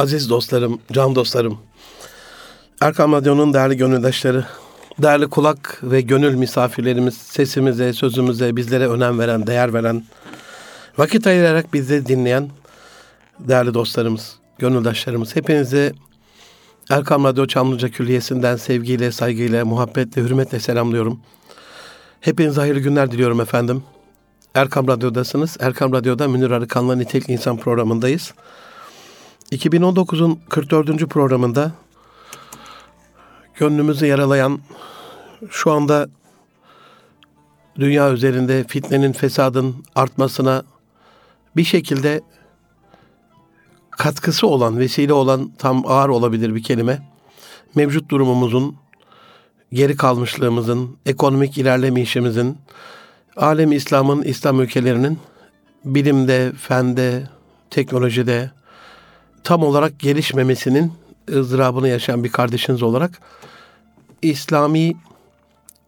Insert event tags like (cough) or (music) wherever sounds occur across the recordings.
aziz dostlarım, can dostlarım, Erkam Radyo'nun değerli gönüldaşları, değerli kulak ve gönül misafirlerimiz, sesimize, sözümüze, bizlere önem veren, değer veren, vakit ayırarak bizi dinleyen değerli dostlarımız, gönüldaşlarımız, hepinize Erkam Radyo Çamlıca Külliyesi'nden sevgiyle, saygıyla, muhabbetle, hürmetle selamlıyorum. Hepinize hayırlı günler diliyorum efendim. Erkam Radyo'dasınız. Erkam Radyo'da Münir Arıkan'la Nitelik İnsan programındayız. 2019'un 44. programında gönlümüzü yaralayan şu anda dünya üzerinde fitnenin, fesadın artmasına bir şekilde katkısı olan, vesile olan tam ağır olabilir bir kelime. Mevcut durumumuzun, geri kalmışlığımızın, ekonomik ilerlemeyişimizin, alem İslam'ın, İslam ülkelerinin bilimde, fende, teknolojide tam olarak gelişmemesinin ızdırabını yaşayan bir kardeşiniz olarak İslami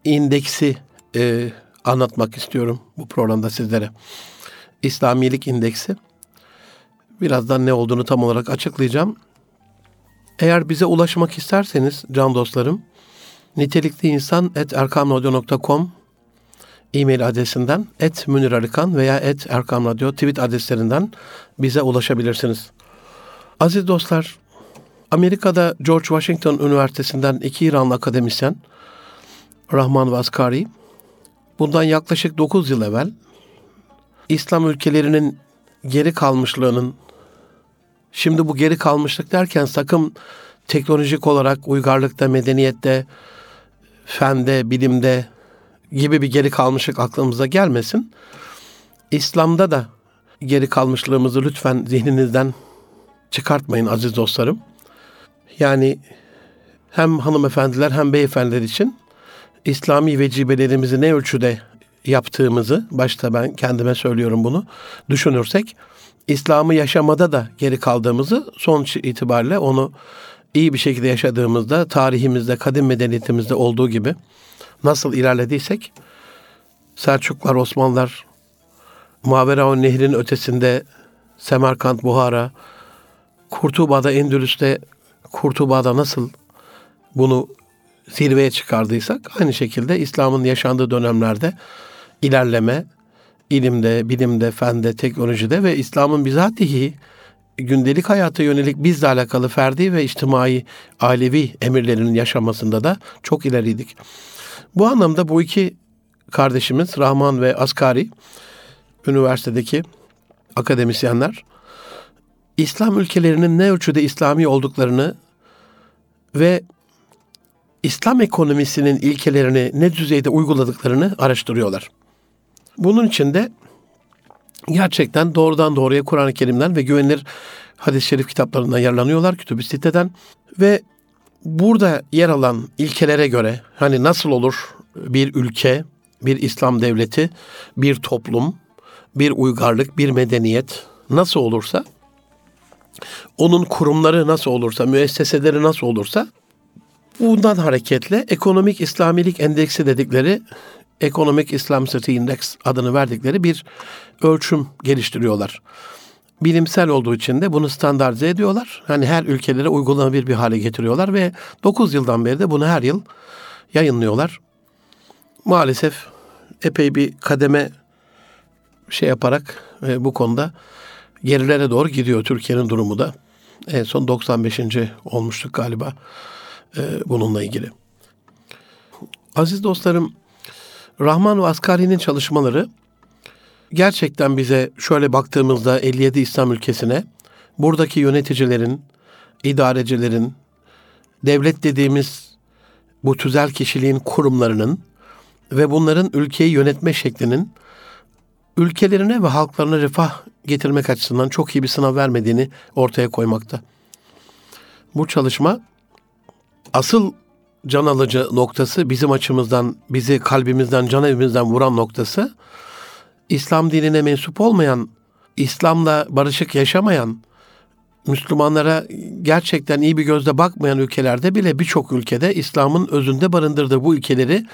indeksi e, anlatmak istiyorum bu programda sizlere. İslamilik indeksi. Birazdan ne olduğunu tam olarak açıklayacağım. Eğer bize ulaşmak isterseniz can dostlarım nitelikli insan et erkamradyo.com e-mail adresinden et Münir Arıkan veya et Erkam Radyo tweet adreslerinden bize ulaşabilirsiniz. Aziz dostlar, Amerika'da George Washington Üniversitesi'nden iki İranlı akademisyen Rahman Vaskari bundan yaklaşık 9 yıl evvel İslam ülkelerinin geri kalmışlığının şimdi bu geri kalmışlık derken sakın teknolojik olarak uygarlıkta, medeniyette, fende, bilimde gibi bir geri kalmışlık aklımıza gelmesin. İslam'da da geri kalmışlığımızı lütfen zihninizden çıkartmayın aziz dostlarım. Yani hem hanımefendiler hem beyefendiler için İslami vecibelerimizi ne ölçüde yaptığımızı, başta ben kendime söylüyorum bunu, düşünürsek, İslam'ı yaşamada da geri kaldığımızı sonuç itibariyle onu iyi bir şekilde yaşadığımızda, tarihimizde, kadim medeniyetimizde olduğu gibi nasıl ilerlediysek, Selçuklar, Osmanlılar, Mavera Nehri'nin ötesinde Semerkant, Buhara, Kurtuba'da, Endülüs'te, Kurtuba'da nasıl bunu zirveye çıkardıysak aynı şekilde İslam'ın yaşandığı dönemlerde ilerleme, ilimde, bilimde, fende, teknolojide ve İslam'ın bizatihi gündelik hayata yönelik bizle alakalı ferdi ve içtimai, ailevi emirlerinin yaşamasında da çok ileriydik. Bu anlamda bu iki kardeşimiz Rahman ve Asgari üniversitedeki akademisyenler İslam ülkelerinin ne ölçüde İslami olduklarını ve İslam ekonomisinin ilkelerini ne düzeyde uyguladıklarını araştırıyorlar. Bunun için de gerçekten doğrudan doğruya Kur'an-ı Kerim'den ve güvenilir hadis-i şerif kitaplarından yararlanıyorlar kütüb siteden ve burada yer alan ilkelere göre hani nasıl olur bir ülke, bir İslam devleti, bir toplum, bir uygarlık, bir medeniyet nasıl olursa onun kurumları nasıl olursa, müesseseleri nasıl olursa bundan hareketle ekonomik İslamilik endeksi dedikleri Economic Islamicity Index adını verdikleri bir ölçüm geliştiriyorlar. Bilimsel olduğu için de bunu standartize ediyorlar. Hani her ülkelere uygulanabilir bir hale getiriyorlar ve 9 yıldan beri de bunu her yıl yayınlıyorlar. Maalesef epey bir kademe şey yaparak e, bu konuda gerilere doğru gidiyor Türkiye'nin durumu da. En son 95. olmuştuk galiba e, bununla ilgili. Aziz dostlarım, Rahman ve Asgari'nin çalışmaları gerçekten bize şöyle baktığımızda 57 İslam ülkesine buradaki yöneticilerin, idarecilerin, devlet dediğimiz bu tüzel kişiliğin kurumlarının ve bunların ülkeyi yönetme şeklinin ülkelerine ve halklarına refah getirmek açısından çok iyi bir sınav vermediğini ortaya koymakta. Bu çalışma asıl can alıcı noktası bizim açımızdan, bizi kalbimizden, can evimizden vuran noktası İslam dinine mensup olmayan, İslam'la barışık yaşamayan, Müslümanlara gerçekten iyi bir gözle bakmayan ülkelerde bile birçok ülkede İslam'ın özünde barındırdığı bu ülkeleri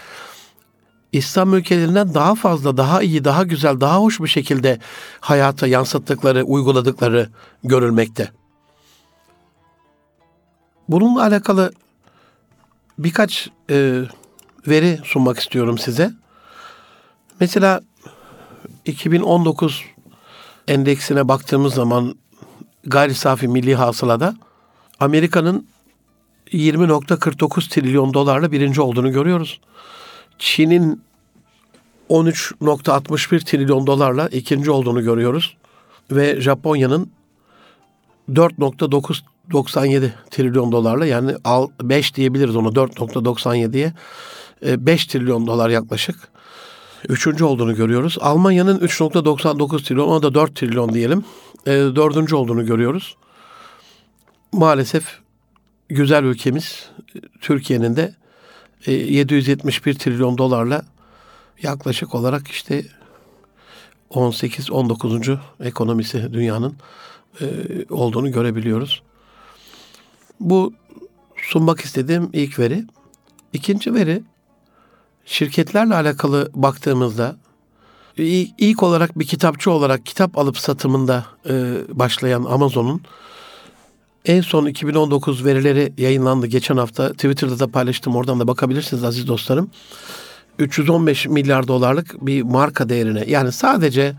İslam ülkelerinden daha fazla, daha iyi, daha güzel, daha hoş bir şekilde hayata yansıttıkları, uyguladıkları görülmekte. Bununla alakalı birkaç e, veri sunmak istiyorum size. Mesela 2019 endeksine baktığımız zaman gayri safi milli hasılada Amerika'nın 20.49 trilyon dolarla birinci olduğunu görüyoruz. Çin'in 13.61 trilyon dolarla ikinci olduğunu görüyoruz. Ve Japonya'nın 4.997 trilyon dolarla yani 5 diyebiliriz onu 4.97'ye 5 e, trilyon dolar yaklaşık. Üçüncü olduğunu görüyoruz. Almanya'nın 3.99 trilyon, ona da 4 trilyon diyelim. E, dördüncü olduğunu görüyoruz. Maalesef güzel ülkemiz Türkiye'nin de 771 e, trilyon dolarla yaklaşık olarak işte 18-19. ekonomisi dünyanın e, olduğunu görebiliyoruz. Bu sunmak istediğim ilk veri. İkinci veri şirketlerle alakalı baktığımızda ilk olarak bir kitapçı olarak kitap alıp satımında e, başlayan Amazon'un en son 2019 verileri yayınlandı geçen hafta. Twitter'da da paylaştım. Oradan da bakabilirsiniz aziz dostlarım. 315 milyar dolarlık bir marka değerine yani sadece e,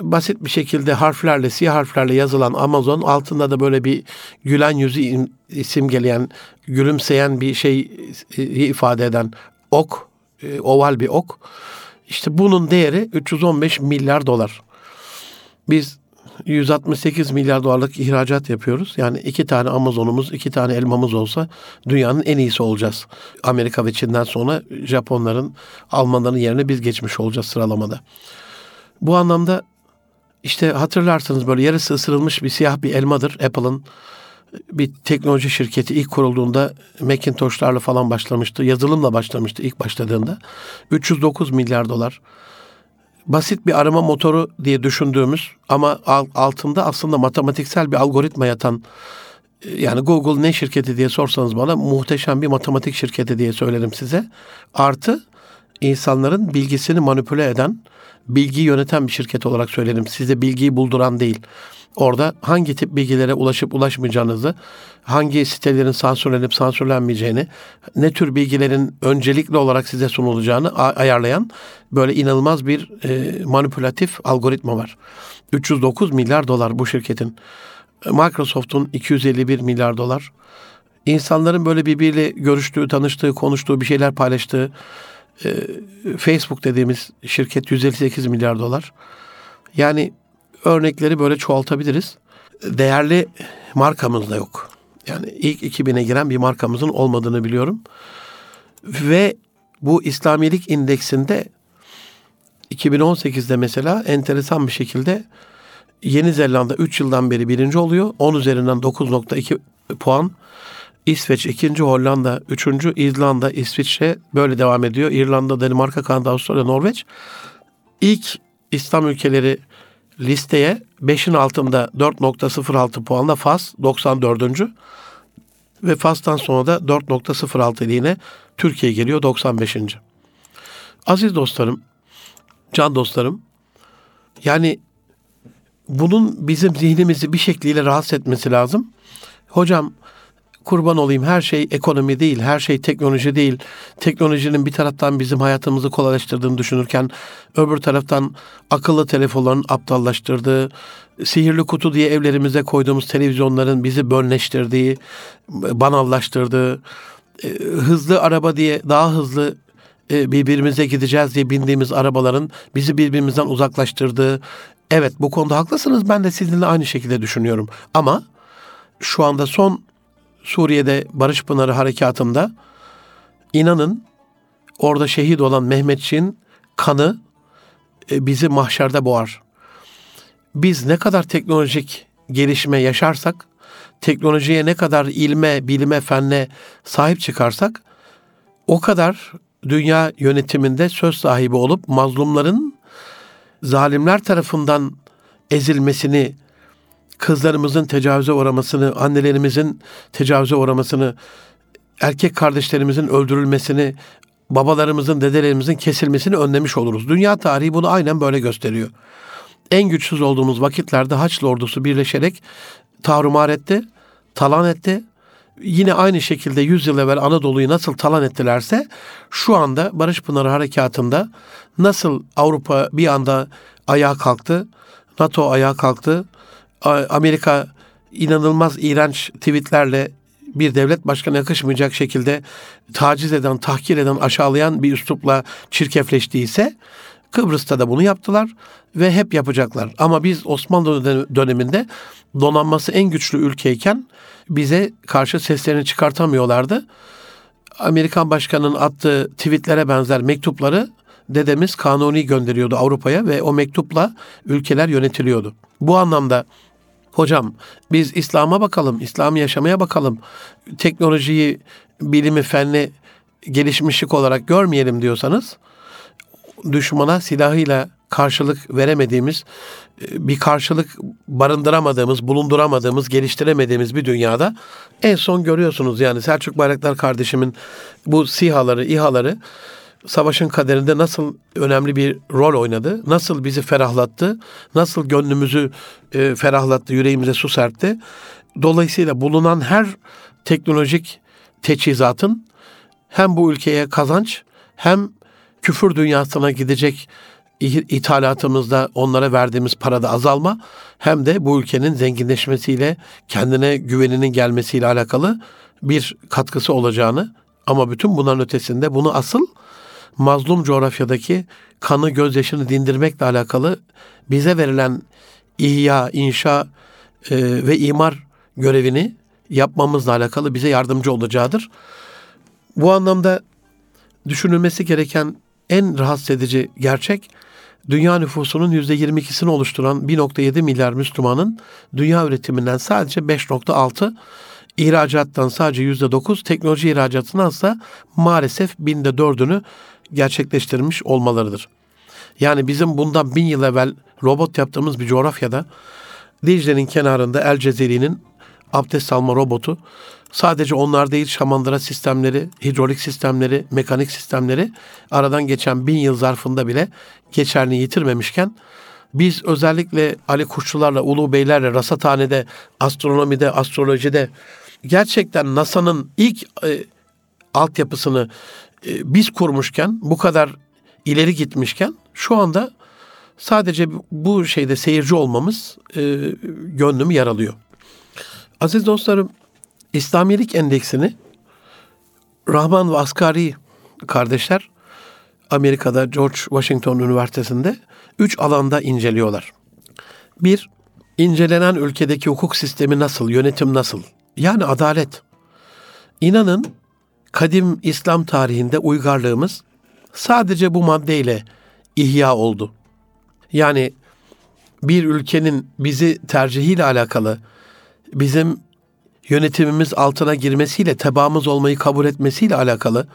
basit bir şekilde harflerle siyah harflerle yazılan Amazon altında da böyle bir gülen yüzü isim geleyen gülümseyen bir şey e, ifade eden ok e, oval bir ok işte bunun değeri 315 milyar dolar. Biz 168 milyar dolarlık ihracat yapıyoruz. Yani iki tane Amazon'umuz, iki tane elmamız olsa dünyanın en iyisi olacağız. Amerika ve Çin'den sonra Japonların, Almanların yerine biz geçmiş olacağız sıralamada. Bu anlamda işte hatırlarsınız böyle yarısı ısırılmış bir siyah bir elmadır Apple'ın bir teknoloji şirketi ilk kurulduğunda Macintosh'larla falan başlamıştı. Yazılımla başlamıştı ilk başladığında. 309 milyar dolar basit bir arama motoru diye düşündüğümüz ama altında aslında matematiksel bir algoritma yatan yani Google ne şirketi diye sorsanız bana muhteşem bir matematik şirketi diye söylerim size. Artı insanların bilgisini manipüle eden, bilgi yöneten bir şirket olarak söylerim. Size bilgiyi bulduran değil. Orada hangi tip bilgilere ulaşıp ulaşmayacağınızı, hangi sitelerin sansürlenip sansürlenmeyeceğini, ne tür bilgilerin öncelikli olarak size sunulacağını ayarlayan böyle inanılmaz bir e, manipülatif algoritma var. 309 milyar dolar bu şirketin. Microsoft'un 251 milyar dolar. İnsanların böyle birbiriyle görüştüğü, tanıştığı, konuştuğu, bir şeyler paylaştığı e, Facebook dediğimiz şirket 158 milyar dolar. Yani örnekleri böyle çoğaltabiliriz. Değerli markamız da yok. Yani ilk 2000'e giren bir markamızın olmadığını biliyorum. Ve bu İslamilik indeksinde 2018'de mesela enteresan bir şekilde Yeni Zelanda 3 yıldan beri birinci oluyor. 10 üzerinden 9.2 puan. İsveç ikinci, Hollanda üçüncü, İzlanda, İsviçre böyle devam ediyor. İrlanda, Danimarka, Kanada, Avustralya, Norveç. İlk İslam ülkeleri listeye 5'in altında 4.06 puanla Fas 94. Ve Fas'tan sonra da 4.06 ile yine Türkiye geliyor 95. Aziz dostlarım, can dostlarım, yani bunun bizim zihnimizi bir şekliyle rahatsız etmesi lazım. Hocam kurban olayım her şey ekonomi değil, her şey teknoloji değil. Teknolojinin bir taraftan bizim hayatımızı kolaylaştırdığını düşünürken öbür taraftan akıllı telefonların aptallaştırdığı, sihirli kutu diye evlerimize koyduğumuz televizyonların bizi bölleştirdiği, banallaştırdığı, e, hızlı araba diye daha hızlı e, birbirimize gideceğiz diye bindiğimiz arabaların bizi birbirimizden uzaklaştırdığı. Evet bu konuda haklısınız. Ben de sizinle aynı şekilde düşünüyorum. Ama şu anda son Suriye'de Barış Pınarı harekatında inanın orada şehit olan Mehmetçiğin kanı e, bizi mahşerde boğar. Biz ne kadar teknolojik gelişme yaşarsak, teknolojiye ne kadar ilme, bilime, fenne sahip çıkarsak o kadar dünya yönetiminde söz sahibi olup mazlumların zalimler tarafından ezilmesini, kızlarımızın tecavüze uğramasını, annelerimizin tecavüze uğramasını, erkek kardeşlerimizin öldürülmesini, babalarımızın, dedelerimizin kesilmesini önlemiş oluruz. Dünya tarihi bunu aynen böyle gösteriyor. En güçsüz olduğumuz vakitlerde Haçlı ordusu birleşerek tahrumar etti, talan etti yine aynı şekilde 100 yıl evvel Anadolu'yu nasıl talan ettilerse şu anda Barış Pınarı Harekatı'nda nasıl Avrupa bir anda ayağa kalktı, NATO ayağa kalktı, Amerika inanılmaz iğrenç tweetlerle bir devlet başkanı yakışmayacak şekilde taciz eden, tahkir eden, aşağılayan bir üslupla çirkefleştiyse Kıbrıs'ta da bunu yaptılar ve hep yapacaklar. Ama biz Osmanlı döneminde donanması en güçlü ülkeyken bize karşı seslerini çıkartamıyorlardı. Amerikan başkanının attığı tweetlere benzer mektupları dedemiz kanuni gönderiyordu Avrupa'ya ve o mektupla ülkeler yönetiliyordu. Bu anlamda hocam biz İslam'a bakalım, İslam'ı yaşamaya bakalım. Teknolojiyi, bilimi, fenli gelişmişlik olarak görmeyelim diyorsanız düşmana silahıyla karşılık veremediğimiz, bir karşılık barındıramadığımız, bulunduramadığımız, geliştiremediğimiz bir dünyada en son görüyorsunuz yani Selçuk Bayraktar kardeşimin bu sihaları, İHA'ları savaşın kaderinde nasıl önemli bir rol oynadı, nasıl bizi ferahlattı, nasıl gönlümüzü e, ferahlattı, yüreğimize su serpti. Dolayısıyla bulunan her teknolojik teçhizatın hem bu ülkeye kazanç hem küfür dünyasına gidecek ithalatımızda onlara verdiğimiz parada azalma hem de bu ülkenin zenginleşmesiyle kendine güveninin gelmesiyle alakalı bir katkısı olacağını ama bütün bunların ötesinde bunu asıl mazlum coğrafyadaki kanı gözyaşını dindirmekle alakalı bize verilen ihya, inşa e, ve imar görevini yapmamızla alakalı bize yardımcı olacağıdır. Bu anlamda düşünülmesi gereken en rahatsız edici gerçek dünya nüfusunun %22'sini oluşturan 1.7 milyar Müslümanın dünya üretiminden sadece 5.6 ihracattan sadece %9 teknoloji ihracatından ise maalesef binde dördünü gerçekleştirmiş olmalarıdır. Yani bizim bundan bin yıl evvel robot yaptığımız bir coğrafyada Dicle'nin kenarında El Cezeri'nin abdest alma robotu sadece onlar değil şamandıra sistemleri, hidrolik sistemleri, mekanik sistemleri aradan geçen bin yıl zarfında bile geçerli yitirmemişken biz özellikle Ali Kuşçularla, Ulu Beylerle, rasathanede, astronomide, astrolojide gerçekten NASA'nın ilk e, altyapısını e, biz kurmuşken, bu kadar ileri gitmişken şu anda sadece bu şeyde seyirci olmamız e, gönlümü yaralıyor. Aziz dostlarım, İslamilik endeksini Rahman ve Asgari kardeşler Amerika'da George Washington Üniversitesi'nde üç alanda inceliyorlar. Bir, incelenen ülkedeki hukuk sistemi nasıl, yönetim nasıl? Yani adalet. İnanın kadim İslam tarihinde uygarlığımız sadece bu maddeyle ihya oldu. Yani bir ülkenin bizi tercihiyle alakalı, bizim yönetimimiz altına girmesiyle, tebaamız olmayı kabul etmesiyle alakalı,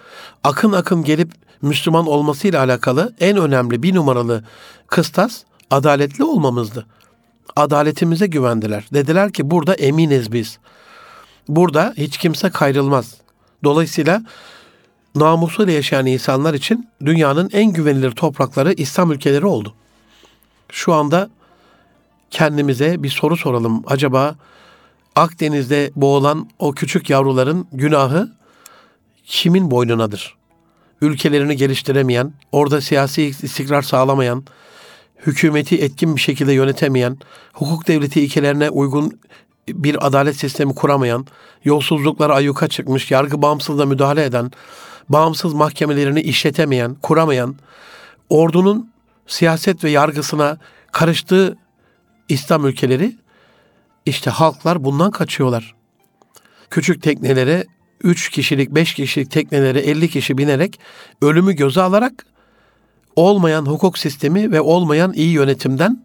akın akın gelip Müslüman olmasıyla alakalı en önemli bir numaralı kıstas adaletli olmamızdı. Adaletimize güvendiler. Dediler ki burada eminiz biz. Burada hiç kimse kayrılmaz. Dolayısıyla namusuyla yaşayan insanlar için dünyanın en güvenilir toprakları İslam ülkeleri oldu. Şu anda kendimize bir soru soralım. Acaba Akdeniz'de boğulan o küçük yavruların günahı kimin boynunadır? Ülkelerini geliştiremeyen, orada siyasi istikrar sağlamayan, hükümeti etkin bir şekilde yönetemeyen, hukuk devleti ilkelerine uygun bir adalet sistemi kuramayan, yolsuzluklara ayyuka çıkmış, yargı bağımsızlığına müdahale eden, bağımsız mahkemelerini işletemeyen, kuramayan, ordunun siyaset ve yargısına karıştığı İslam ülkeleri işte halklar bundan kaçıyorlar. Küçük teknelere 3 kişilik, 5 kişilik teknelere 50 kişi binerek ölümü göze alarak olmayan hukuk sistemi ve olmayan iyi yönetimden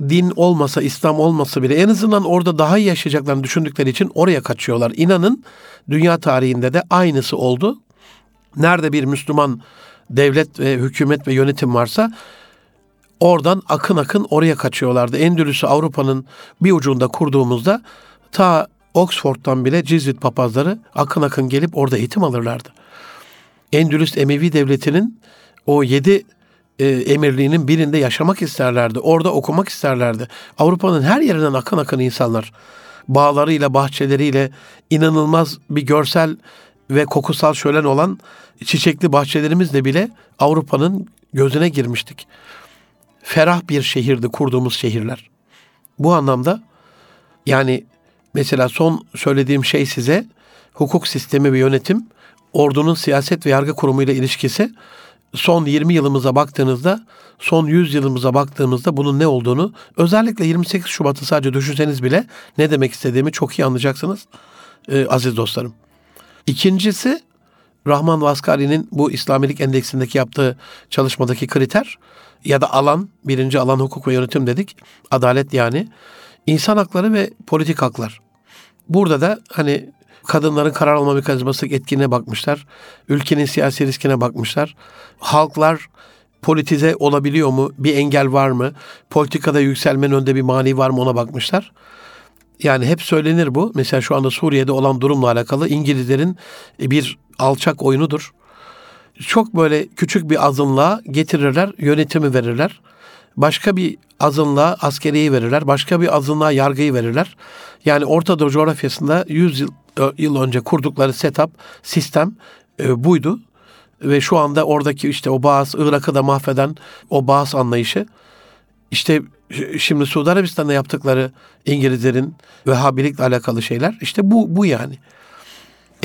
din olmasa, İslam olmasa bile en azından orada daha iyi yaşayacaklarını düşündükleri için oraya kaçıyorlar. İnanın dünya tarihinde de aynısı oldu. Nerede bir Müslüman devlet ve hükümet ve yönetim varsa oradan akın akın oraya kaçıyorlardı. Endülüs'ü Avrupa'nın bir ucunda kurduğumuzda ta Oxford'dan bile Cizvit papazları akın akın gelip orada eğitim alırlardı. Endülüs Emevi Devleti'nin o yedi e, emirliğinin birinde yaşamak isterlerdi. Orada okumak isterlerdi. Avrupa'nın her yerinden akın akın insanlar bağlarıyla, bahçeleriyle inanılmaz bir görsel ve kokusal şölen olan çiçekli bahçelerimizle bile Avrupa'nın gözüne girmiştik. Ferah bir şehirdi kurduğumuz şehirler. Bu anlamda yani mesela son söylediğim şey size hukuk sistemi ve yönetim, ordunun siyaset ve yargı kurumuyla ilişkisi son 20 yılımıza baktığınızda, son 100 yılımıza baktığımızda bunun ne olduğunu özellikle 28 Şubat'ı sadece düşünseniz bile ne demek istediğimi çok iyi anlayacaksınız e, aziz dostlarım. İkincisi Rahman Vaskari'nin bu İslamilik endeksindeki yaptığı çalışmadaki kriter ya da alan, birinci alan hukuk ve yönetim dedik. Adalet yani. insan hakları ve politik haklar. Burada da hani kadınların karar alma mekanizması etkinliğine bakmışlar. Ülkenin siyasi riskine bakmışlar. Halklar politize olabiliyor mu? Bir engel var mı? Politikada yükselmenin önünde bir mani var mı ona bakmışlar. Yani hep söylenir bu. Mesela şu anda Suriye'de olan durumla alakalı İngilizlerin bir alçak oyunudur. Çok böyle küçük bir azınlığa getirirler, yönetimi verirler. Başka bir azınlığa askeriyi verirler. Başka bir azınlığa yargıyı verirler. Yani Orta Doğu coğrafyasında 100 yıl, yıl önce kurdukları setup, sistem e, buydu. Ve şu anda oradaki işte o Bağız, Irak'ı da mahveden o Bağız anlayışı işte şimdi Suudi Arabistan'da yaptıkları İngilizlerin Vehhabilikle alakalı şeyler işte bu bu yani.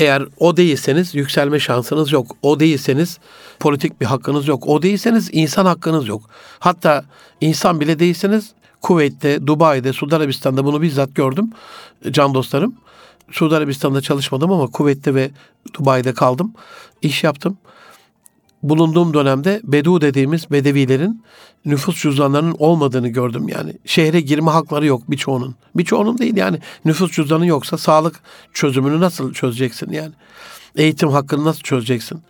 Eğer o değilseniz yükselme şansınız yok. O değilseniz politik bir hakkınız yok. O değilseniz insan hakkınız yok. Hatta insan bile değilseniz Kuveyt'te, Dubai'de, Suudi Arabistan'da bunu bizzat gördüm can dostlarım. Suudi Arabistan'da çalışmadım ama Kuveyt'te ve Dubai'de kaldım. İş yaptım bulunduğum dönemde Bedu dediğimiz Bedevilerin nüfus cüzdanlarının olmadığını gördüm yani. Şehre girme hakları yok birçoğunun. Birçoğunun değil yani nüfus cüzdanı yoksa sağlık çözümünü nasıl çözeceksin yani? Eğitim hakkını nasıl çözeceksin?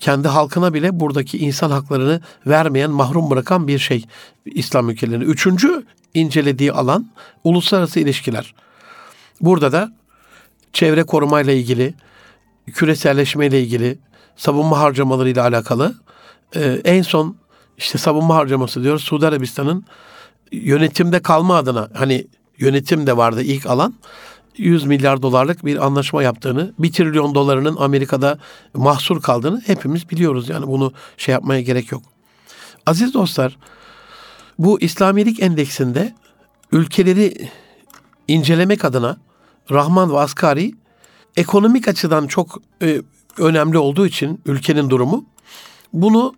Kendi halkına bile buradaki insan haklarını vermeyen, mahrum bırakan bir şey İslam ülkelerinde. Üçüncü incelediği alan uluslararası ilişkiler. Burada da çevre korumayla ilgili, küreselleşmeyle ilgili, savunma harcamaları ile alakalı e, en son işte savunma harcaması diyoruz Suudi Arabistan'ın yönetimde kalma adına hani yönetim de vardı ilk alan 100 milyar dolarlık bir anlaşma yaptığını, 1 trilyon dolarının Amerika'da mahsur kaldığını hepimiz biliyoruz. Yani bunu şey yapmaya gerek yok. Aziz dostlar, bu İslamilik endeksinde ülkeleri incelemek adına Rahman ve Asgari ekonomik açıdan çok e, önemli olduğu için ülkenin durumu bunu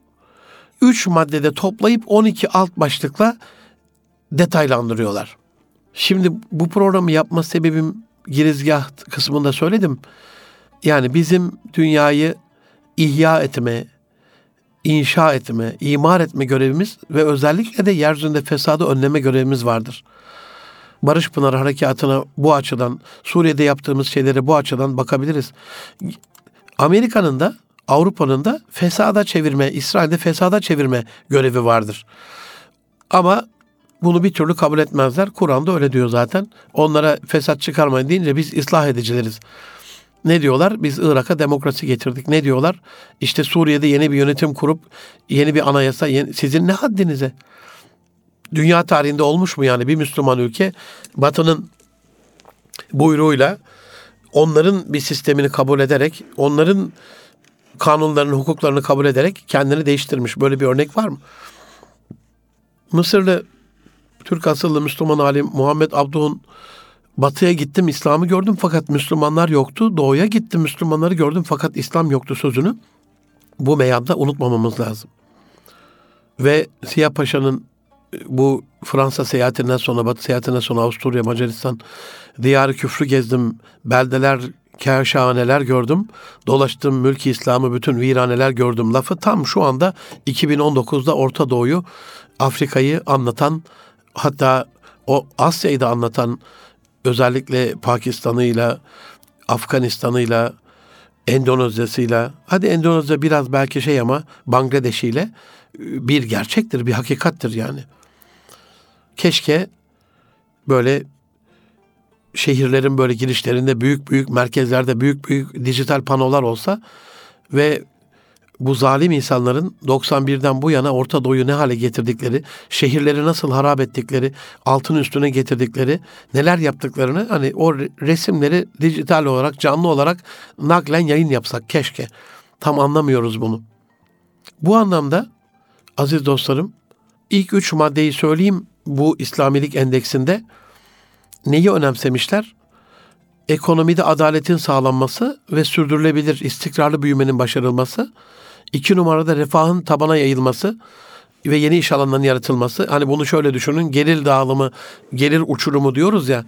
3 maddede toplayıp 12 alt başlıkla detaylandırıyorlar. Şimdi bu programı yapma sebebim girizgah kısmında söyledim. Yani bizim dünyayı ihya etme, inşa etme, imar etme görevimiz ve özellikle de yeryüzünde fesadı önleme görevimiz vardır. Barış Pınar Harekatı'na bu açıdan, Suriye'de yaptığımız şeylere bu açıdan bakabiliriz. Amerika'nın da Avrupa'nın da fesada çevirme, İsrail'de fesada çevirme görevi vardır. Ama bunu bir türlü kabul etmezler. Kur'an'da öyle diyor zaten. Onlara fesat çıkarmayın deyince biz ıslah edicileriz. Ne diyorlar? Biz Irak'a demokrasi getirdik. Ne diyorlar? İşte Suriye'de yeni bir yönetim kurup yeni bir anayasa. Yeni... Sizin ne haddinize? Dünya tarihinde olmuş mu yani bir Müslüman ülke Batı'nın buyruğuyla onların bir sistemini kabul ederek, onların kanunlarını, hukuklarını kabul ederek kendini değiştirmiş. Böyle bir örnek var mı? Mısırlı Türk asıllı Müslüman alim Muhammed Abduh'un Batı'ya gittim İslam'ı gördüm fakat Müslümanlar yoktu. Doğu'ya gittim Müslümanları gördüm fakat İslam yoktu sözünü bu meyanda unutmamamız lazım. Ve Siyah Paşa'nın bu Fransa seyahatinden sonra, Batı seyahatinden sonra Avusturya, Macaristan, diyarı küfrü gezdim, beldeler, kerşahaneler gördüm. Dolaştım mülki İslam'ı bütün viraneler gördüm lafı tam şu anda 2019'da Orta Doğu'yu, Afrika'yı anlatan hatta o Asya'yı da anlatan özellikle Pakistan'ıyla, Afganistan'ıyla, Endonezya'sıyla, hadi Endonezya biraz belki şey ama Bangladeş'iyle bir gerçektir, bir hakikattir yani. Keşke böyle şehirlerin böyle girişlerinde büyük büyük merkezlerde büyük büyük dijital panolar olsa ve bu zalim insanların 91'den bu yana Orta Doğu'yu ne hale getirdikleri, şehirleri nasıl harap ettikleri, altın üstüne getirdikleri, neler yaptıklarını hani o resimleri dijital olarak, canlı olarak naklen yayın yapsak keşke. Tam anlamıyoruz bunu. Bu anlamda aziz dostlarım ilk üç maddeyi söyleyeyim bu İslamilik endeksinde neyi önemsemişler? Ekonomide adaletin sağlanması ve sürdürülebilir istikrarlı büyümenin başarılması. İki numarada refahın tabana yayılması ve yeni iş alanlarının yaratılması. Hani bunu şöyle düşünün. Gelir dağılımı, gelir uçurumu diyoruz ya.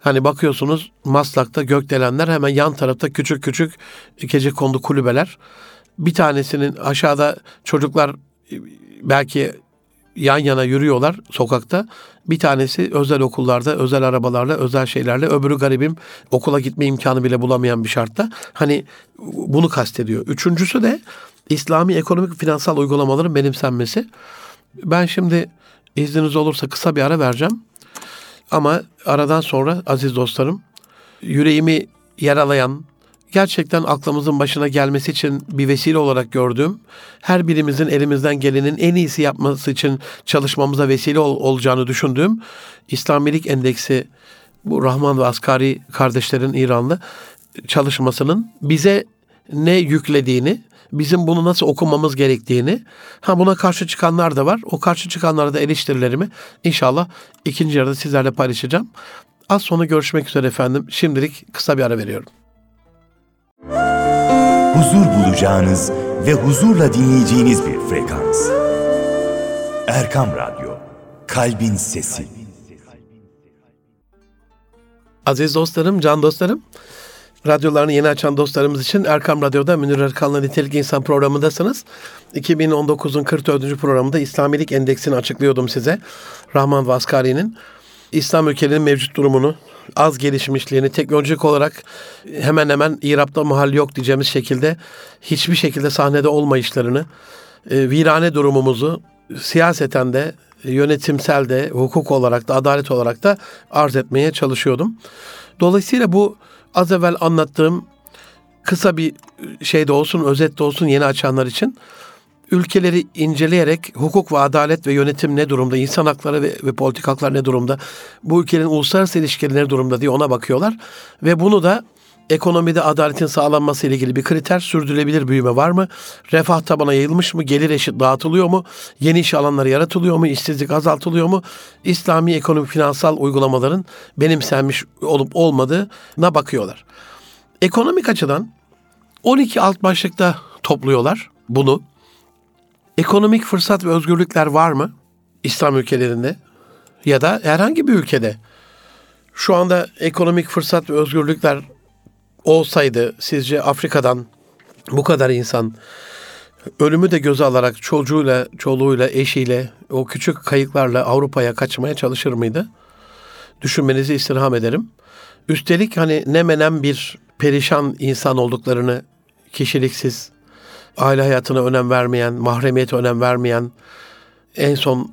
Hani bakıyorsunuz Maslak'ta gökdelenler hemen yan tarafta küçük küçük gece kondu kulübeler. Bir tanesinin aşağıda çocuklar belki yan yana yürüyorlar sokakta. Bir tanesi özel okullarda, özel arabalarla, özel şeylerle. Öbürü garibim okula gitme imkanı bile bulamayan bir şartta. Hani bunu kastediyor. Üçüncüsü de İslami ekonomik finansal uygulamaların benimsenmesi. Ben şimdi izniniz olursa kısa bir ara vereceğim. Ama aradan sonra aziz dostlarım yüreğimi yaralayan, gerçekten aklımızın başına gelmesi için bir vesile olarak gördüğüm, her birimizin elimizden gelenin en iyisi yapması için çalışmamıza vesile ol, olacağını düşündüğüm İslamilik Endeksi bu Rahman ve Asgari kardeşlerin İranlı çalışmasının bize ne yüklediğini, bizim bunu nasıl okumamız gerektiğini, ha buna karşı çıkanlar da var. O karşı çıkanlara da eleştirilerimi inşallah ikinci yarıda sizlerle paylaşacağım. Az sonra görüşmek üzere efendim. Şimdilik kısa bir ara veriyorum huzur bulacağınız ve huzurla dinleyeceğiniz bir frekans. Erkam Radyo, Kalbin Sesi. Aziz dostlarım, can dostlarım, radyolarını yeni açan dostlarımız için Erkam Radyo'da Münir Erkan'la Nitelik İnsan programındasınız. 2019'un 44. programında İslamilik Endeksini açıklıyordum size. Rahman Vaskari'nin İslam ülkelerinin mevcut durumunu, az gelişmişliğini, teknolojik olarak hemen hemen İrab'da mahal yok diyeceğimiz şekilde hiçbir şekilde sahnede olmayışlarını, e, virane durumumuzu siyaseten de, yönetimsel de, hukuk olarak da, adalet olarak da arz etmeye çalışıyordum. Dolayısıyla bu az evvel anlattığım kısa bir şey de olsun, özet de olsun yeni açanlar için ülkeleri inceleyerek hukuk ve adalet ve yönetim ne durumda, insan hakları ve, ve politik haklar ne durumda, bu ülkenin uluslararası ilişkileri ne durumda diye ona bakıyorlar. Ve bunu da ekonomide adaletin sağlanması ile ilgili bir kriter, sürdürülebilir büyüme var mı? Refah tabana yayılmış mı? Gelir eşit dağıtılıyor mu? Yeni iş alanları yaratılıyor mu? İşsizlik azaltılıyor mu? İslami ekonomik finansal uygulamaların benimsenmiş olup olmadığına bakıyorlar. Ekonomik açıdan 12 alt başlıkta topluyorlar bunu. Ekonomik fırsat ve özgürlükler var mı İslam ülkelerinde ya da herhangi bir ülkede? Şu anda ekonomik fırsat ve özgürlükler olsaydı sizce Afrika'dan bu kadar insan ölümü de göze alarak çocuğuyla, çoluğuyla, eşiyle, o küçük kayıklarla Avrupa'ya kaçmaya çalışır mıydı? Düşünmenizi istirham ederim. Üstelik hani ne menem bir perişan insan olduklarını kişiliksiz, aile hayatına önem vermeyen, mahremiyete önem vermeyen, en son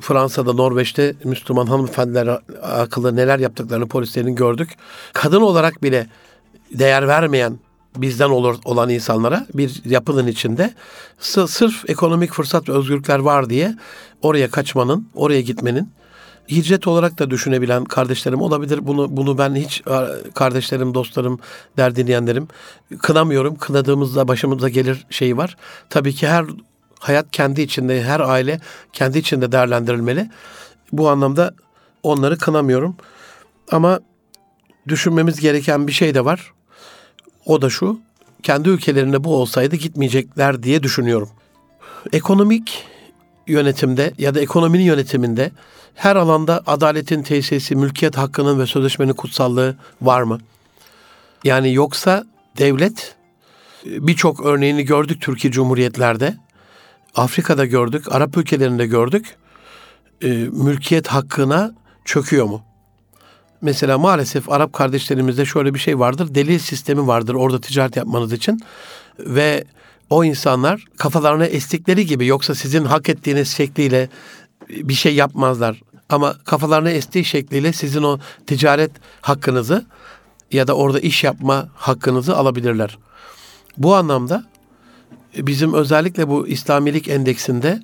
Fransa'da, Norveç'te Müslüman hanımefendiler akıllı neler yaptıklarını polislerin gördük. Kadın olarak bile değer vermeyen bizden olur olan insanlara bir yapının içinde sırf ekonomik fırsat ve özgürlükler var diye oraya kaçmanın, oraya gitmenin hicret olarak da düşünebilen kardeşlerim olabilir. Bunu bunu ben hiç kardeşlerim, dostlarım, der dinleyenlerim kınamıyorum. Kınadığımızda başımıza gelir şey var. Tabii ki her hayat kendi içinde, her aile kendi içinde değerlendirilmeli. Bu anlamda onları kınamıyorum. Ama düşünmemiz gereken bir şey de var. O da şu. Kendi ülkelerinde bu olsaydı gitmeyecekler diye düşünüyorum. Ekonomik yönetimde ya da ekonominin yönetiminde her alanda adaletin tesisi, mülkiyet hakkının ve sözleşmenin kutsallığı var mı? Yani yoksa devlet birçok örneğini gördük Türkiye Cumhuriyetlerde. Afrika'da gördük, Arap ülkelerinde gördük. E, mülkiyet hakkına çöküyor mu? Mesela maalesef Arap kardeşlerimizde şöyle bir şey vardır. Delil sistemi vardır orada ticaret yapmanız için. Ve o insanlar kafalarına estikleri gibi yoksa sizin hak ettiğiniz şekliyle bir şey yapmazlar. Ama kafalarına estiği şekliyle sizin o ticaret hakkınızı ya da orada iş yapma hakkınızı alabilirler. Bu anlamda bizim özellikle bu İslamilik endeksinde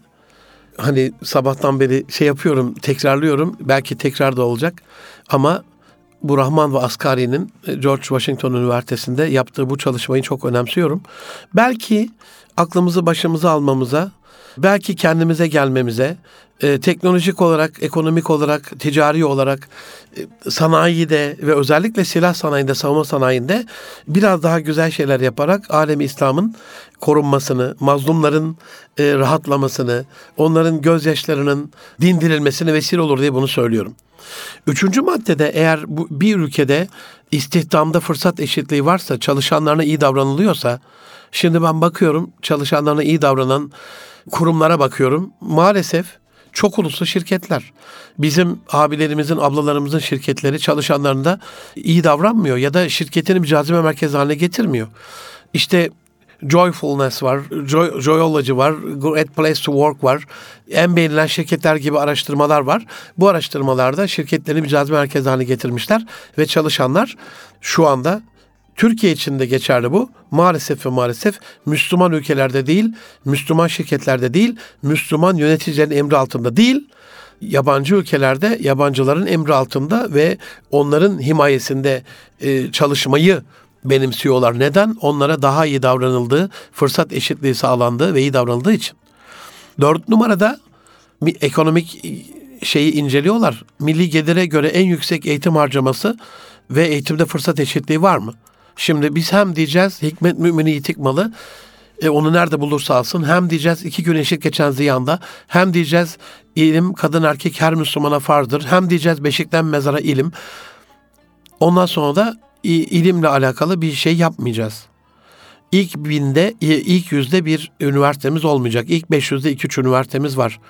hani sabahtan beri şey yapıyorum, tekrarlıyorum. Belki tekrar da olacak. Ama bu Rahman ve Asgari'nin e, George Washington Üniversitesi'nde yaptığı bu çalışmayı çok önemsiyorum. Belki aklımızı başımıza almamıza, belki kendimize gelmemize, e, teknolojik olarak, ekonomik olarak, ticari olarak, e, sanayide ve özellikle silah sanayinde, savunma sanayinde biraz daha güzel şeyler yaparak alemi İslam'ın korunmasını, mazlumların e, rahatlamasını, onların gözyaşlarının dindirilmesine vesile olur diye bunu söylüyorum. Üçüncü maddede eğer bu, bir ülkede istihdamda fırsat eşitliği varsa, çalışanlarına iyi davranılıyorsa, şimdi ben bakıyorum çalışanlarına iyi davranan kurumlara bakıyorum. Maalesef çok uluslu şirketler. Bizim abilerimizin, ablalarımızın şirketleri çalışanlarında iyi davranmıyor ya da şirketini bir cazibe merkezi haline getirmiyor. İşte Joyfulness var, Joy, Joyology var, Great Place to Work var. En beğenilen şirketler gibi araştırmalar var. Bu araştırmalarda şirketlerini bir cazibe merkezi haline getirmişler ve çalışanlar şu anda Türkiye için de geçerli bu. Maalesef ve maalesef Müslüman ülkelerde değil, Müslüman şirketlerde değil, Müslüman yöneticilerin emri altında değil, yabancı ülkelerde yabancıların emri altında ve onların himayesinde e, çalışmayı benimsiyorlar. Neden? Onlara daha iyi davranıldığı, fırsat eşitliği sağlandığı ve iyi davranıldığı için. Dört numarada ekonomik şeyi inceliyorlar. Milli gelire göre en yüksek eğitim harcaması ve eğitimde fırsat eşitliği var mı? Şimdi biz hem diyeceğiz hikmet mümini yitik malı e, onu nerede bulursa alsın. Hem diyeceğiz iki gün eşit geçen ziyanda. Hem diyeceğiz ilim kadın erkek her Müslümana farzdır. Hem diyeceğiz beşikten mezara ilim. Ondan sonra da ilimle alakalı bir şey yapmayacağız. İlk binde, ilk yüzde bir üniversitemiz olmayacak. İlk 500'de iki üç üniversitemiz var.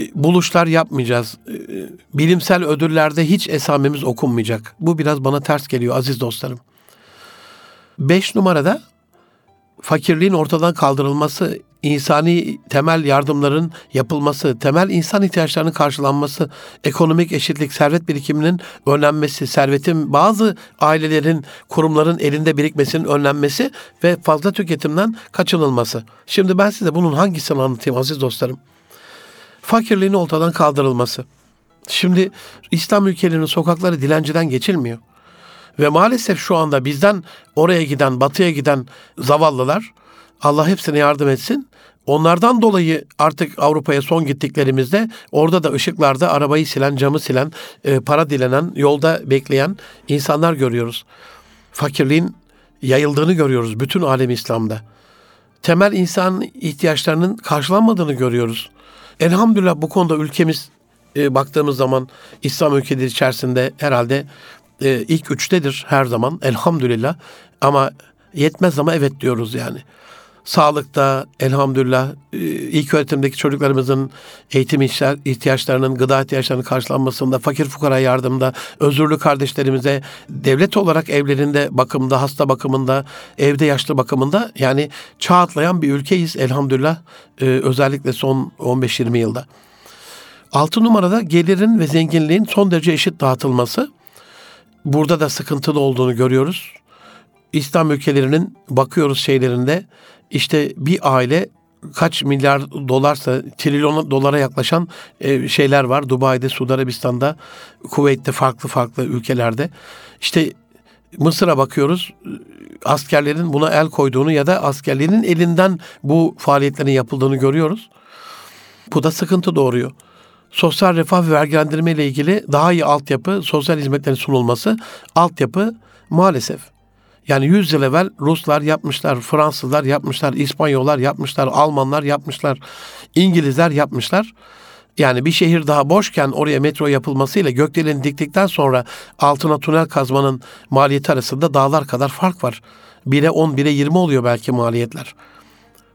E, buluşlar yapmayacağız. E, bilimsel ödüllerde hiç esamemiz okunmayacak. Bu biraz bana ters geliyor aziz dostlarım. Beş numarada fakirliğin ortadan kaldırılması, insani temel yardımların yapılması, temel insan ihtiyaçlarının karşılanması, ekonomik eşitlik, servet birikiminin önlenmesi, servetin bazı ailelerin, kurumların elinde birikmesinin önlenmesi ve fazla tüketimden kaçınılması. Şimdi ben size bunun hangisini anlatayım aziz dostlarım? Fakirliğin ortadan kaldırılması. Şimdi İslam ülkelerinin sokakları dilenciden geçilmiyor. Ve maalesef şu anda bizden oraya giden, batıya giden zavallılar Allah hepsine yardım etsin. Onlardan dolayı artık Avrupa'ya son gittiklerimizde orada da ışıklarda arabayı silen, camı silen, e, para dilenen, yolda bekleyen insanlar görüyoruz. Fakirliğin yayıldığını görüyoruz bütün alem İslam'da. Temel insan ihtiyaçlarının karşılanmadığını görüyoruz. Elhamdülillah bu konuda ülkemiz e, baktığımız zaman İslam ülkeleri içerisinde herhalde e, ilk üçtedir her zaman elhamdülillah. Ama yetmez ama evet diyoruz yani. Sağlıkta elhamdülillah e, ilk öğretimdeki çocuklarımızın eğitim ihtiyaçlarının, gıda ihtiyaçlarının karşılanmasında, fakir fukara yardımda, özürlü kardeşlerimize devlet olarak evlerinde bakımda, hasta bakımında, evde yaşlı bakımında yani çağ atlayan bir ülkeyiz elhamdülillah e, özellikle son 15-20 yılda. Altı numarada gelirin ve zenginliğin son derece eşit dağıtılması burada da sıkıntılı olduğunu görüyoruz. İslam ülkelerinin bakıyoruz şeylerinde işte bir aile kaç milyar dolarsa trilyon dolara yaklaşan e, şeyler var. Dubai'de, Suudi Arabistan'da, Kuveyt'te farklı farklı ülkelerde. İşte Mısır'a bakıyoruz askerlerin buna el koyduğunu ya da askerlerin elinden bu faaliyetlerin yapıldığını görüyoruz. Bu da sıkıntı doğuruyor sosyal refah ve vergilendirme ile ilgili daha iyi altyapı, sosyal hizmetlerin sunulması, altyapı maalesef. Yani 100 yıl evvel Ruslar yapmışlar, Fransızlar yapmışlar, İspanyollar yapmışlar, Almanlar yapmışlar, İngilizler yapmışlar. Yani bir şehir daha boşken oraya metro yapılmasıyla gökdelen diktikten sonra altına tünel kazmanın maliyeti arasında dağlar kadar fark var. 1'e 10, 1'e 20 oluyor belki maliyetler.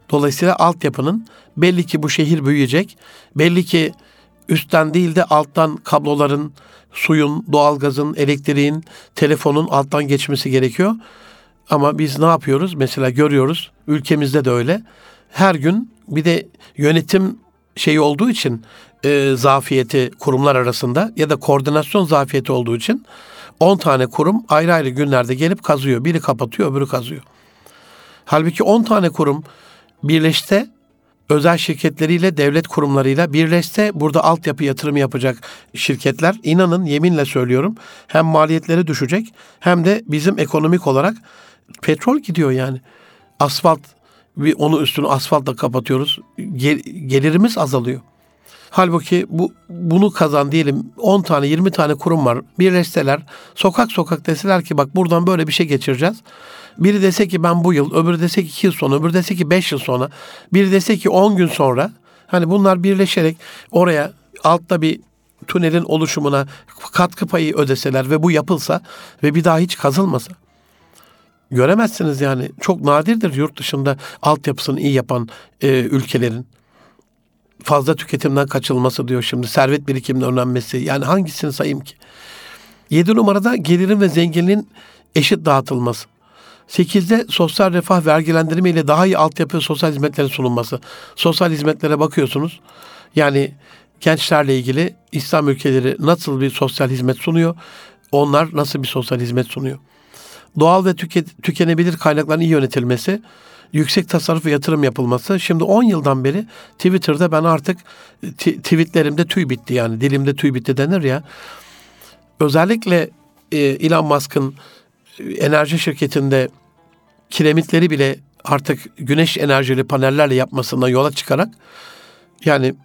Dolayısıyla altyapının belli ki bu şehir büyüyecek. Belli ki üstten değil de alttan kabloların, suyun, doğalgazın, elektriğin, telefonun alttan geçmesi gerekiyor. Ama biz ne yapıyoruz? Mesela görüyoruz, ülkemizde de öyle. Her gün bir de yönetim şeyi olduğu için e, zafiyeti kurumlar arasında ya da koordinasyon zafiyeti olduğu için 10 tane kurum ayrı ayrı günlerde gelip kazıyor. Biri kapatıyor, öbürü kazıyor. Halbuki 10 tane kurum birleşte özel şirketleriyle, devlet kurumlarıyla birleşse burada altyapı yatırımı yapacak şirketler inanın yeminle söylüyorum hem maliyetleri düşecek hem de bizim ekonomik olarak petrol gidiyor yani. Asfalt bir onu üstünü asfaltla kapatıyoruz. gelirimiz azalıyor. Halbuki bu bunu kazan diyelim 10 tane 20 tane kurum var. Birleşseler sokak sokak deseler ki bak buradan böyle bir şey geçireceğiz. Biri dese ki ben bu yıl, öbürü dese ki 2 yıl sonra, öbürü dese ki 5 yıl sonra, biri dese ki 10 gün sonra. Hani bunlar birleşerek oraya altta bir tünelin oluşumuna katkı payı ödeseler ve bu yapılsa ve bir daha hiç kazılmasa göremezsiniz yani. Çok nadirdir yurt dışında altyapısını iyi yapan e, ülkelerin fazla tüketimden kaçılması diyor şimdi. Servet birikiminin önlenmesi. Yani hangisini sayayım ki? Yedi numarada gelirin ve zenginliğin eşit dağıtılması. Sekizde sosyal refah vergilendirme ile daha iyi altyapı sosyal hizmetlerin sunulması. Sosyal hizmetlere bakıyorsunuz. Yani gençlerle ilgili İslam ülkeleri nasıl bir sosyal hizmet sunuyor? Onlar nasıl bir sosyal hizmet sunuyor? Doğal ve tüket, tükenebilir kaynakların iyi yönetilmesi, yüksek tasarruf ve yatırım yapılması. Şimdi 10 yıldan beri Twitter'da ben artık tweetlerimde tüy bitti yani dilimde tüy bitti denir ya. Özellikle e, Elon Musk'ın e, enerji şirketinde kiremitleri bile artık güneş enerjili panellerle yapmasından yola çıkarak yani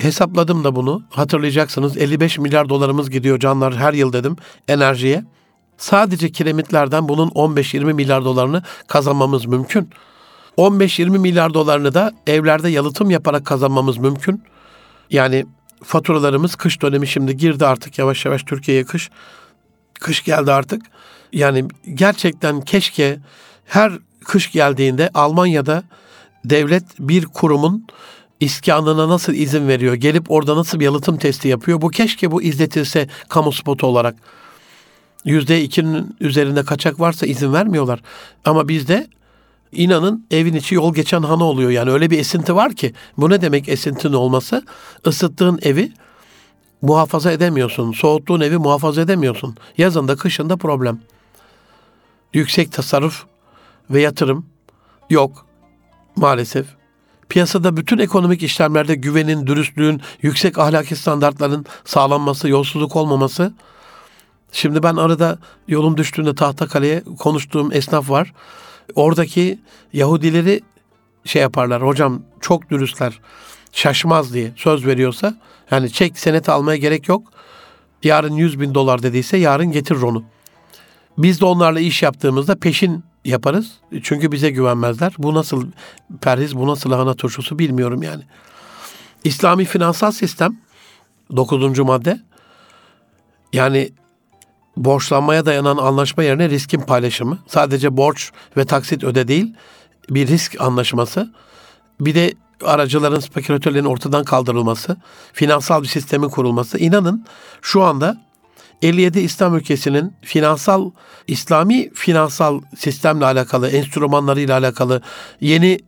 hesapladım da bunu hatırlayacaksınız 55 milyar dolarımız gidiyor canlar her yıl dedim enerjiye. Sadece kiremitlerden bunun 15-20 milyar dolarını kazanmamız mümkün. 15-20 milyar dolarını da evlerde yalıtım yaparak kazanmamız mümkün. Yani faturalarımız kış dönemi şimdi girdi artık yavaş yavaş Türkiye'ye kış. Kış geldi artık. Yani gerçekten keşke her kış geldiğinde Almanya'da devlet bir kurumun iskanına nasıl izin veriyor? Gelip orada nasıl bir yalıtım testi yapıyor? Bu keşke bu izletilse kamu spotu olarak. Yüzde ikinin üzerinde kaçak varsa izin vermiyorlar. Ama bizde inanın evin içi yol geçen hanı oluyor. Yani öyle bir esinti var ki. Bu ne demek esintinin olması? Isıttığın evi muhafaza edemiyorsun. Soğuttuğun evi muhafaza edemiyorsun. Yazında kışında problem. Yüksek tasarruf ve yatırım yok maalesef. Piyasada bütün ekonomik işlemlerde güvenin, dürüstlüğün, yüksek ahlaki standartların sağlanması, yolsuzluk olmaması. Şimdi ben arada yolum düştüğünde Tahtakale'ye konuştuğum esnaf var. Oradaki Yahudileri şey yaparlar. Hocam çok dürüstler. Şaşmaz diye söz veriyorsa yani çek senet almaya gerek yok. Yarın 100 bin dolar dediyse yarın getir onu. Biz de onlarla iş yaptığımızda peşin yaparız. Çünkü bize güvenmezler. Bu nasıl perhiz, bu nasıl lahana turşusu bilmiyorum yani. İslami finansal sistem 9. madde yani borçlanmaya dayanan anlaşma yerine riskin paylaşımı. Sadece borç ve taksit öde değil, bir risk anlaşması. Bir de aracıların, spekülatörlerin ortadan kaldırılması, finansal bir sistemin kurulması. İnanın şu anda 57 İslam ülkesinin finansal, İslami finansal sistemle alakalı, enstrümanlarıyla alakalı yeni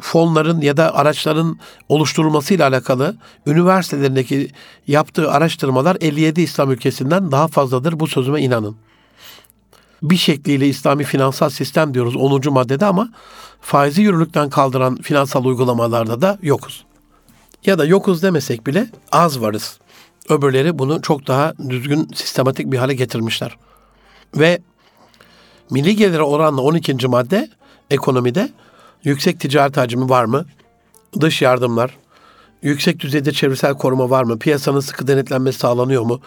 fonların ya da araçların oluşturulmasıyla alakalı üniversitelerindeki yaptığı araştırmalar 57 İslam ülkesinden daha fazladır. Bu sözüme inanın. Bir şekliyle İslami finansal sistem diyoruz 10. maddede ama faizi yürürlükten kaldıran finansal uygulamalarda da yokuz. Ya da yokuz demesek bile az varız. Öbürleri bunu çok daha düzgün, sistematik bir hale getirmişler. Ve milli gelire oranla 12. madde ekonomide yüksek ticaret hacmi var mı? Dış yardımlar, yüksek düzeyde çevresel koruma var mı? Piyasanın sıkı denetlenmesi sağlanıyor mu?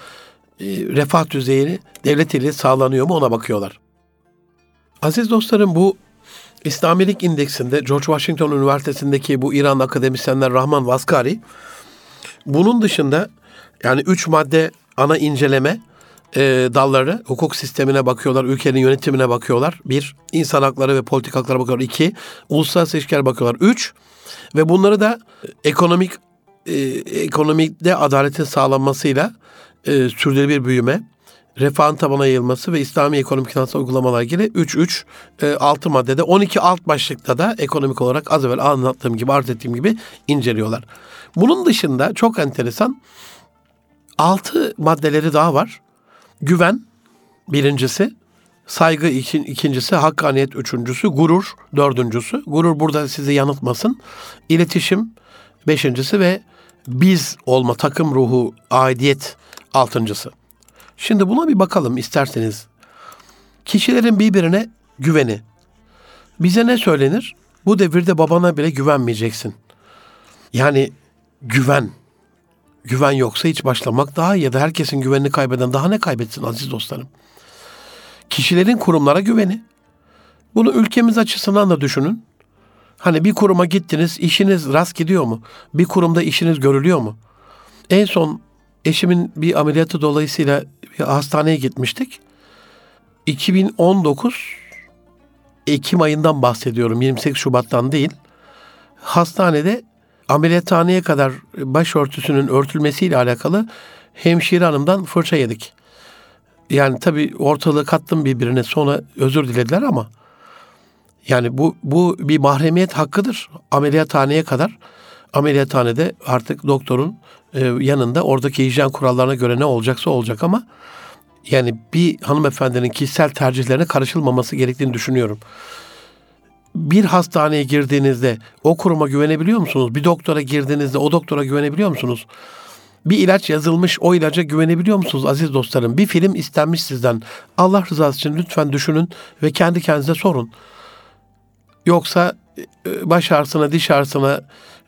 E, refah düzeyini devlet ile sağlanıyor mu ona bakıyorlar. Aziz dostlarım bu İslamilik indeksinde George Washington Üniversitesi'ndeki bu İran akademisyenler Rahman Vaskari bunun dışında yani üç madde ana inceleme e, dalları hukuk sistemine bakıyorlar, ülkenin yönetimine bakıyorlar. Bir, insan hakları ve politik haklara bakıyorlar. İki, uluslararası ilişkiler bakıyorlar. Üç, ve bunları da ekonomik e, ekonomide adaletin sağlanmasıyla e, sürdürülebilir büyüme, refahın tabana yayılması ve İslami ekonomik finansal uygulamalar ilgili 3-3 e, 6 maddede 12 alt başlıkta da ekonomik olarak az evvel anlattığım gibi arz ettiğim gibi inceliyorlar. Bunun dışında çok enteresan 6 maddeleri daha var. Güven birincisi Saygı için ikincisi, hakkaniyet üçüncüsü, gurur dördüncüsü. Gurur burada sizi yanıltmasın. İletişim beşincisi ve biz olma, takım ruhu, aidiyet altıncısı. Şimdi buna bir bakalım isterseniz. Kişilerin birbirine güveni. Bize ne söylenir? Bu devirde babana bile güvenmeyeceksin. Yani güven. Güven yoksa hiç başlamak daha iyi ya da herkesin güvenini kaybeden daha ne kaybetsin aziz dostlarım. Kişilerin kurumlara güveni. Bunu ülkemiz açısından da düşünün. Hani bir kuruma gittiniz, işiniz rast gidiyor mu? Bir kurumda işiniz görülüyor mu? En son eşimin bir ameliyatı dolayısıyla bir hastaneye gitmiştik. 2019 Ekim ayından bahsediyorum. 28 Şubat'tan değil. Hastanede ameliyathaneye kadar başörtüsünün örtülmesiyle alakalı hemşire hanımdan fırça yedik. Yani tabii ortalığı kattım birbirine sonra özür dilediler ama yani bu bu bir mahremiyet hakkıdır. Ameliyathaneye kadar ameliyathanede artık doktorun e, yanında oradaki hijyen kurallarına göre ne olacaksa olacak ama yani bir hanımefendinin kişisel tercihlerine karışılmaması gerektiğini düşünüyorum. Bir hastaneye girdiğinizde o kuruma güvenebiliyor musunuz? Bir doktora girdiğinizde o doktora güvenebiliyor musunuz? Bir ilaç yazılmış o ilaca güvenebiliyor musunuz aziz dostlarım? Bir film istenmiş sizden. Allah rızası için lütfen düşünün ve kendi kendinize sorun. Yoksa e, baş ağrısına, diş ağrısına,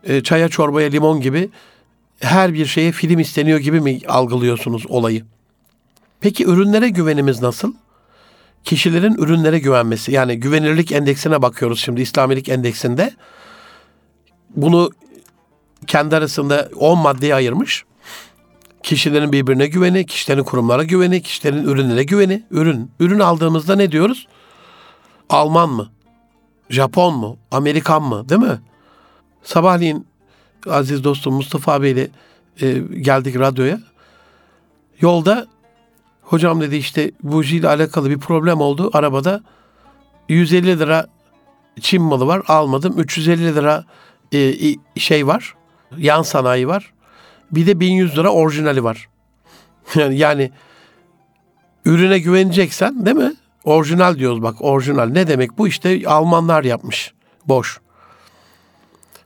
e, çaya çorbaya limon gibi her bir şeye film isteniyor gibi mi algılıyorsunuz olayı? Peki ürünlere güvenimiz nasıl? Kişilerin ürünlere güvenmesi. Yani güvenirlik endeksine bakıyoruz şimdi İslamilik endeksinde. Bunu kendi arasında 10 maddeye ayırmış. Kişilerin birbirine güveni, kişilerin kurumlara güveni, kişilerin ürünlere güveni. Ürün. Ürün aldığımızda ne diyoruz? Alman mı? Japon mu? Amerikan mı? Değil mi? Sabahleyin aziz dostum Mustafa abiyle e, geldik radyoya. Yolda hocam dedi işte buji ile alakalı bir problem oldu arabada. 150 lira Çin malı var almadım. 350 lira e, şey var. Yan sanayi var. Bir de 1100 lira orijinali var. (laughs) Yani, yani ürüne güveneceksen değil mi? Orijinal diyoruz bak orijinal. Ne demek bu? işte Almanlar yapmış. Boş.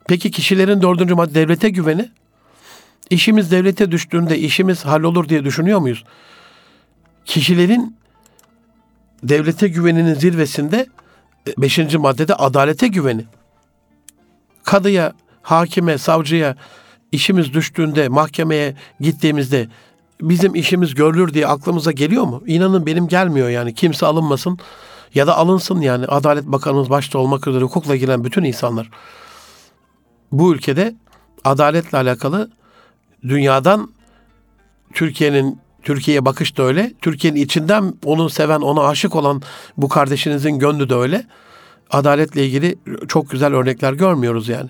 Peki kişilerin dördüncü madde devlete güveni. İşimiz devlete düştüğünde işimiz hallolur diye düşünüyor muyuz? Kişilerin devlete güveninin zirvesinde e, beşinci maddede adalete güveni. Kadıya, hakime, savcıya işimiz düştüğünde, mahkemeye gittiğimizde bizim işimiz görülür diye aklımıza geliyor mu? İnanın benim gelmiyor yani. Kimse alınmasın ya da alınsın yani. Adalet Bakanımız başta olmak üzere hukukla ilgilenen bütün insanlar. Bu ülkede adaletle alakalı dünyadan Türkiye'nin Türkiye'ye bakış da öyle. Türkiye'nin içinden onu seven, ona aşık olan bu kardeşinizin gönlü de öyle. Adaletle ilgili çok güzel örnekler görmüyoruz yani.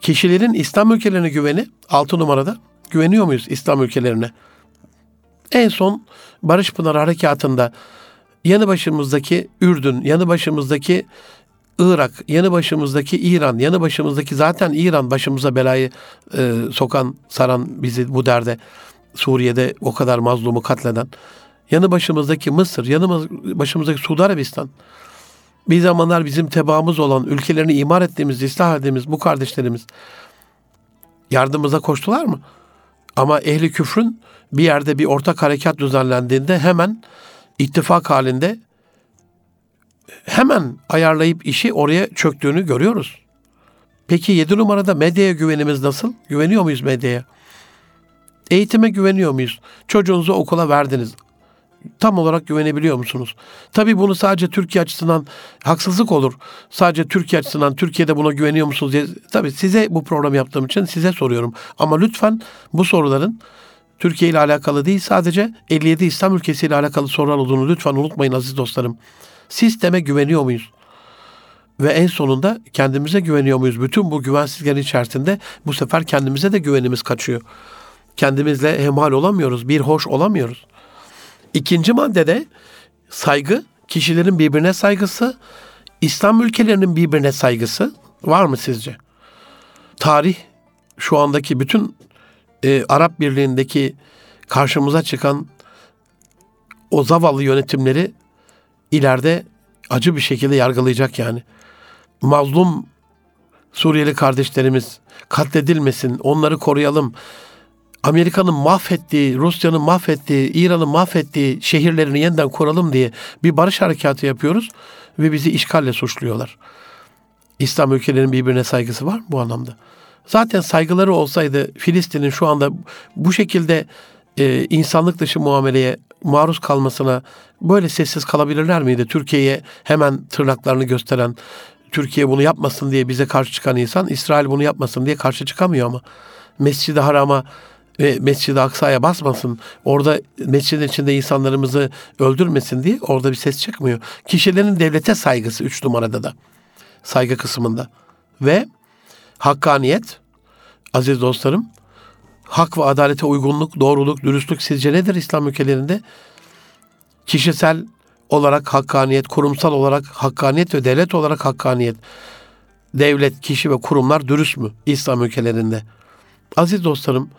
Kişilerin İslam ülkelerine güveni altı numarada. Güveniyor muyuz İslam ülkelerine? En son Barış Pınar Harekatı'nda yanı başımızdaki Ürdün, yanı başımızdaki Irak, yanı başımızdaki İran, yanı başımızdaki zaten İran başımıza belayı e, sokan, saran bizi bu derde. Suriye'de o kadar mazlumu katleden. Yanı başımızdaki Mısır, yanı başımızdaki Suudi Arabistan. Bir zamanlar bizim tebaamız olan, ülkelerini imar ettiğimiz, ıslah ettiğimiz bu kardeşlerimiz yardımımıza koştular mı? Ama ehli küfrün bir yerde bir ortak harekat düzenlendiğinde hemen ittifak halinde hemen ayarlayıp işi oraya çöktüğünü görüyoruz. Peki yedi numarada medyaya güvenimiz nasıl? Güveniyor muyuz medyaya? Eğitime güveniyor muyuz? Çocuğunuzu okula verdiniz. Tam olarak güvenebiliyor musunuz? Tabii bunu sadece Türkiye açısından haksızlık olur. Sadece Türkiye açısından Türkiye'de buna güveniyor musunuz diye. Tabii size bu program yaptığım için size soruyorum. Ama lütfen bu soruların Türkiye ile alakalı değil sadece 57 İslam ülkesi ile alakalı sorular olduğunu lütfen unutmayın aziz dostlarım. Sisteme güveniyor muyuz? Ve en sonunda kendimize güveniyor muyuz? Bütün bu güvensizliklerin içerisinde bu sefer kendimize de güvenimiz kaçıyor. Kendimizle hemhal olamıyoruz, bir hoş olamıyoruz. İkinci maddede saygı, kişilerin birbirine saygısı, İslam ülkelerinin birbirine saygısı var mı sizce? Tarih şu andaki bütün e, Arap Birliği'ndeki karşımıza çıkan o zavallı yönetimleri ileride acı bir şekilde yargılayacak yani. Mazlum Suriyeli kardeşlerimiz katledilmesin, onları koruyalım. Amerika'nın mahvettiği, Rusya'nın mahvettiği, İran'ın mahvettiği şehirlerini yeniden kuralım diye bir barış harekatı yapıyoruz ve bizi işgalle suçluyorlar. İslam ülkelerinin birbirine saygısı var mı bu anlamda? Zaten saygıları olsaydı Filistin'in şu anda bu şekilde e, insanlık dışı muameleye maruz kalmasına böyle sessiz kalabilirler miydi? Türkiye'ye hemen tırnaklarını gösteren, Türkiye bunu yapmasın diye bize karşı çıkan insan, İsrail bunu yapmasın diye karşı çıkamıyor ama. Mescid-i Haram'a ve Mescid-i Aksa'ya basmasın, orada mescidin içinde insanlarımızı öldürmesin diye orada bir ses çıkmıyor. Kişilerin devlete saygısı üç numarada da, saygı kısmında. Ve hakkaniyet, aziz dostlarım, hak ve adalete uygunluk, doğruluk, dürüstlük sizce nedir İslam ülkelerinde? Kişisel olarak hakkaniyet, kurumsal olarak hakkaniyet ve devlet olarak hakkaniyet. Devlet, kişi ve kurumlar dürüst mü İslam ülkelerinde? Aziz dostlarım,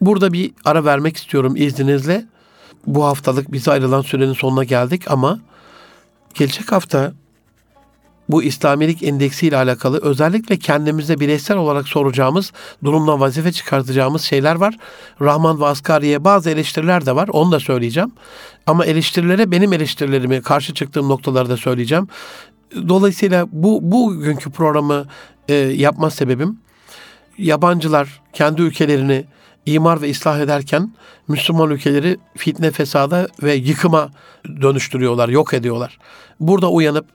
burada bir ara vermek istiyorum izninizle. Bu haftalık bize ayrılan sürenin sonuna geldik ama gelecek hafta bu İslamilik endeksi ile alakalı özellikle kendimize bireysel olarak soracağımız, durumdan vazife çıkartacağımız şeyler var. Rahman ve Asgari'ye bazı eleştiriler de var. Onu da söyleyeceğim. Ama eleştirilere benim eleştirilerimi, karşı çıktığım noktaları da söyleyeceğim. Dolayısıyla bu bugünkü programı e, yapma sebebim yabancılar kendi ülkelerini imar ve ıslah ederken Müslüman ülkeleri fitne, fesada ve yıkıma dönüştürüyorlar, yok ediyorlar. Burada uyanıp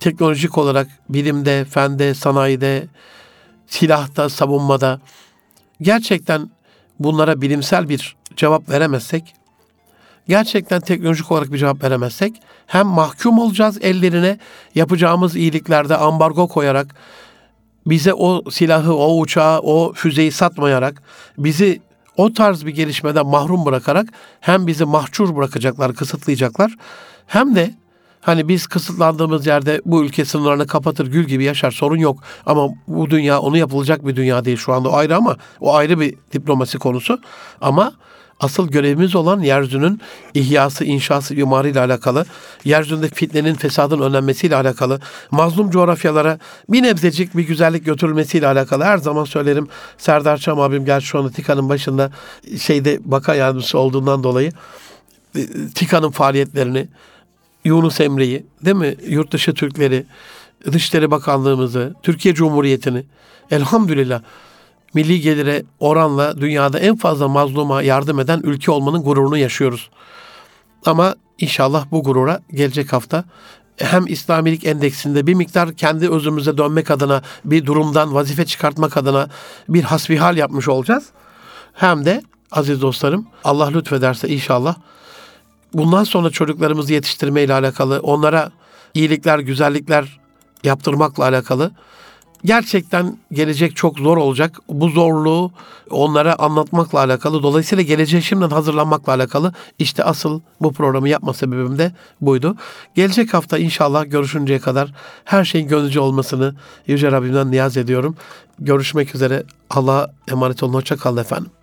teknolojik olarak bilimde, fende, sanayide, silahta, savunmada gerçekten bunlara bilimsel bir cevap veremezsek, gerçekten teknolojik olarak bir cevap veremezsek hem mahkum olacağız ellerine yapacağımız iyiliklerde ambargo koyarak bize o silahı, o uçağı, o füzeyi satmayarak bizi o tarz bir gelişmeden mahrum bırakarak hem bizi mahcur bırakacaklar, kısıtlayacaklar hem de Hani biz kısıtlandığımız yerde bu ülke sınırlarını kapatır gül gibi yaşar sorun yok. Ama bu dünya onu yapılacak bir dünya değil şu anda o ayrı ama o ayrı bir diplomasi konusu. Ama asıl görevimiz olan yeryüzünün ihyası, inşası, imarıyla alakalı, yeryüzünde fitnenin, fesadın önlenmesiyle alakalı, mazlum coğrafyalara bir nebzecik bir güzellik götürülmesiyle alakalı. Her zaman söylerim Serdar Çam abim gel şu anda TİKA'nın başında şeyde baka yardımcısı olduğundan dolayı e, TİKA'nın faaliyetlerini, Yunus Emre'yi, değil mi? Yurt dışı Türkleri, Dışişleri Bakanlığımızı, Türkiye Cumhuriyeti'ni elhamdülillah milli gelire oranla dünyada en fazla mazluma yardım eden ülke olmanın gururunu yaşıyoruz. Ama inşallah bu gurura gelecek hafta hem İslamilik endeksinde bir miktar kendi özümüze dönmek adına bir durumdan vazife çıkartmak adına bir hasbihal yapmış olacağız. Hem de aziz dostlarım Allah lütfederse inşallah bundan sonra çocuklarımızı yetiştirme ile alakalı, onlara iyilikler, güzellikler yaptırmakla alakalı gerçekten gelecek çok zor olacak. Bu zorluğu onlara anlatmakla alakalı. Dolayısıyla geleceğe şimdiden hazırlanmakla alakalı. İşte asıl bu programı yapma sebebim de buydu. Gelecek hafta inşallah görüşünceye kadar her şeyin gönlücü olmasını Yüce Rabbimden niyaz ediyorum. Görüşmek üzere. Allah'a emanet olun. Hoşça kalın efendim.